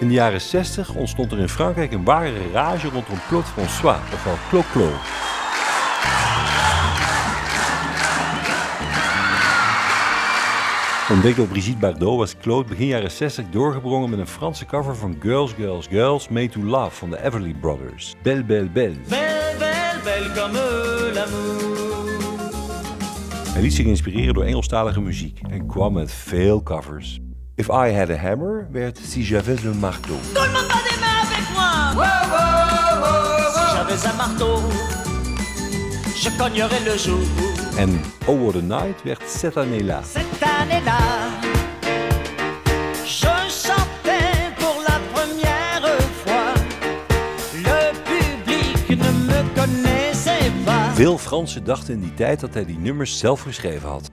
In de jaren 60 ontstond er in Frankrijk een ware rage rondom Claude François, ofwel Clo-Clo. Ontdekt door Brigitte Bardot was Claude begin jaren 60 doorgebrongen met een Franse cover van Girls, Girls, Girls Made to Love van de Everly Brothers. Belle, belle, belle. Belle, belle, belle comme l'amour. Hij liet zich inspireren door Engelstalige muziek en kwam met veel covers. If I Had a Hammer werd Si J'avais le Marteau. Tout le monde bat des mains avec moi. Si j'avais un marteau, je cognerais le jour. En Oh What a Night werd Cette année-là. Cette année-là, je chantais pour la première fois. Le public ne me connaissait pas. Veel Fransen dachten in die tijd dat hij die nummers zelf geschreven had.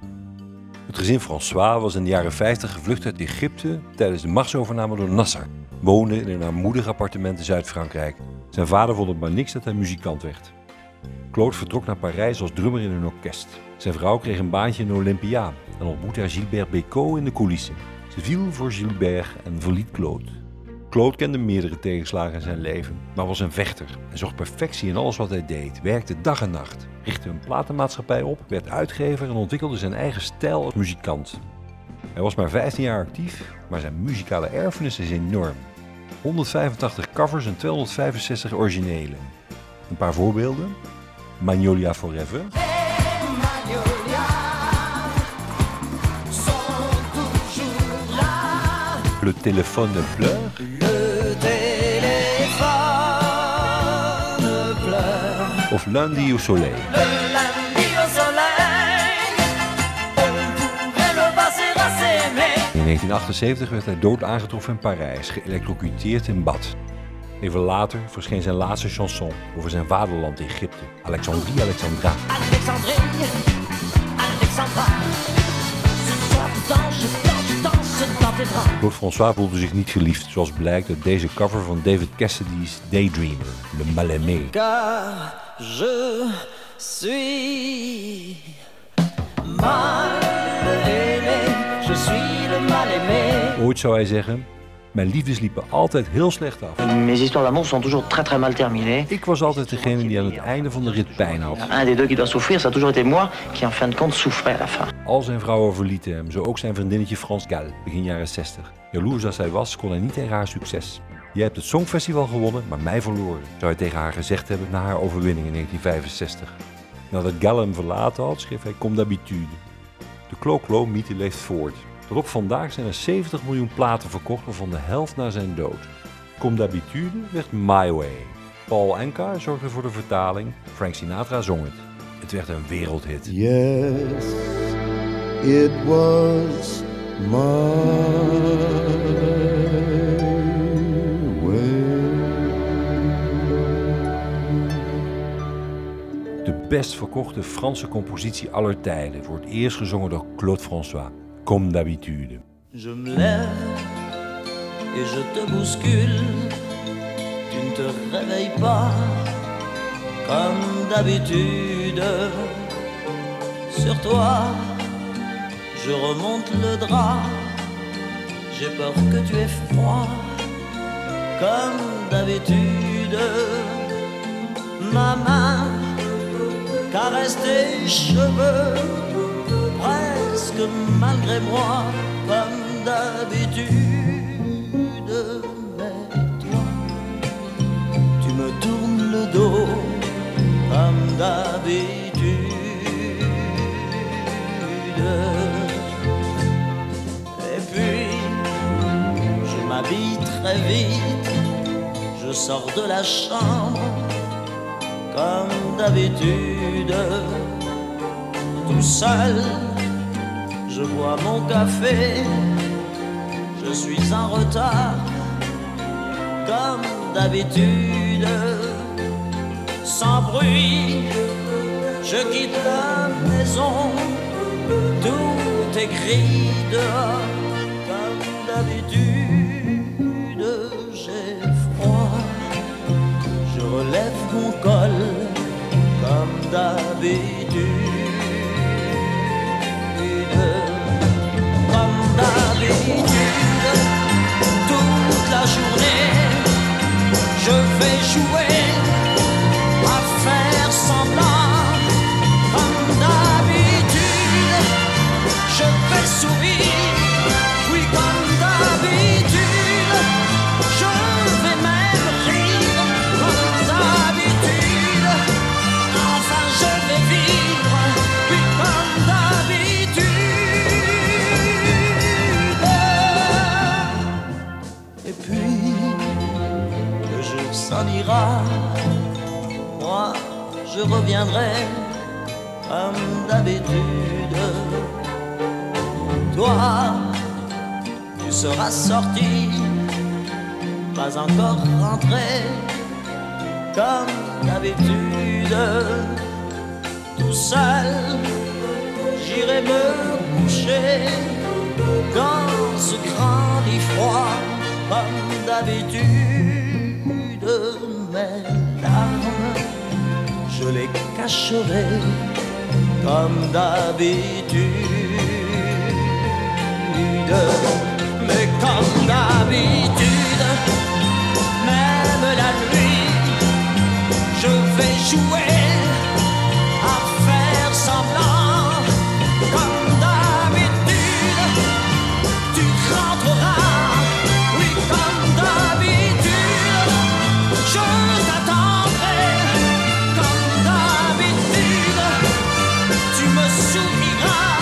Het gezin François was in de jaren 50 gevlucht uit Egypte tijdens de machtsovername door Nasser. Woonde in een armoedig appartement in Zuid-Frankrijk. Zijn vader vond het maar niks dat hij muzikant werd. Claude vertrok naar Parijs als drummer in een orkest. Zijn vrouw kreeg een baantje in Olympia en ontmoette Gilbert Bécaud in de coulissen. Ze viel voor Gilbert en verliet Claude. Claude kende meerdere tegenslagen in zijn leven, maar was een vechter en zocht perfectie in alles wat hij deed. Werkte dag en nacht, richtte een platenmaatschappij op, werd uitgever en ontwikkelde zijn eigen stijl als muzikant. Hij was maar 15 jaar actief, maar zijn muzikale erfenis is enorm. 185 covers en 265 originelen. Een paar voorbeelden. Magnolia Forever, Le téléphone pleure, Le of Lundi au soleil. In 1978 werd hij dood aangetroffen in Parijs, geëlectrocuteerd in bad. Even later verscheen zijn laatste chanson over zijn vaderland Egypte, Alexandrie Alexandra. Alexandrie, Claude François voelde zich niet geliefd, zoals blijkt uit deze cover van David Cassidy's Daydreamer, Le Mal-Aimé. Car je suis mal aimé. Je suis le mal aimé. Ooit zou hij zeggen, mijn liefdes liepen altijd heel slecht af. Mes histoires d'amour sont toujours très très mal terminées. Ik was altijd degene die aan het einde van de rit pijn had. Un des deux qui doit souffrir, ça a toujours été moi qui en fin de compte souffrait à la fin. Al zijn vrouwen verlieten hem, zo ook zijn vriendinnetje Frans Gal, begin jaren 60. Jaloers als hij was, kon hij niet tegen haar succes. Je hebt het Songfestival gewonnen, maar mij verloren, zou hij tegen haar gezegd hebben na haar overwinning in 1965. Nadat Gal hem verlaten had, schreef hij Comme d'habitude. De Clo-Clo-mythe leeft voort. Tot op vandaag zijn er 70 miljoen platen verkocht, waarvan de helft na zijn dood. Comme d'habitude werd My Way. Paul Anka zorgde voor de vertaling, Frank Sinatra zong het. Het werd een wereldhit. Yes, it was my way. De best verkochte Franse compositie aller tijden, voor het eerst gezongen door Claude François. Comme d'habitude. Je me lève et je te bouscule. Tu ne te réveilles pas comme d'habitude. Sur toi, je remonte le drap. J'ai peur que tu aies froid comme d'habitude. Ma main caresse tes cheveux presque malgré moi, comme d'habitude. Mais toi, tu me tournes le dos, comme d'habitude. Et puis, je m'habille très vite, je sors de la chambre, comme d'habitude tout seul. Je bois mon café, je suis en retard, comme d'habitude. Sans bruit, je quitte la maison, tout est gris dehors, comme d'habitude. J'ai froid, je relève mon col, comme d'habitude. Moi, je reviendrai comme d'habitude. Toi, tu seras sorti, pas encore rentré comme d'habitude. Tout seul, j'irai me coucher dans ce grand lit froid comme d'habitude de mes larmes, je les cacherai comme d'habitude. Mais comme d'habitude. Assumira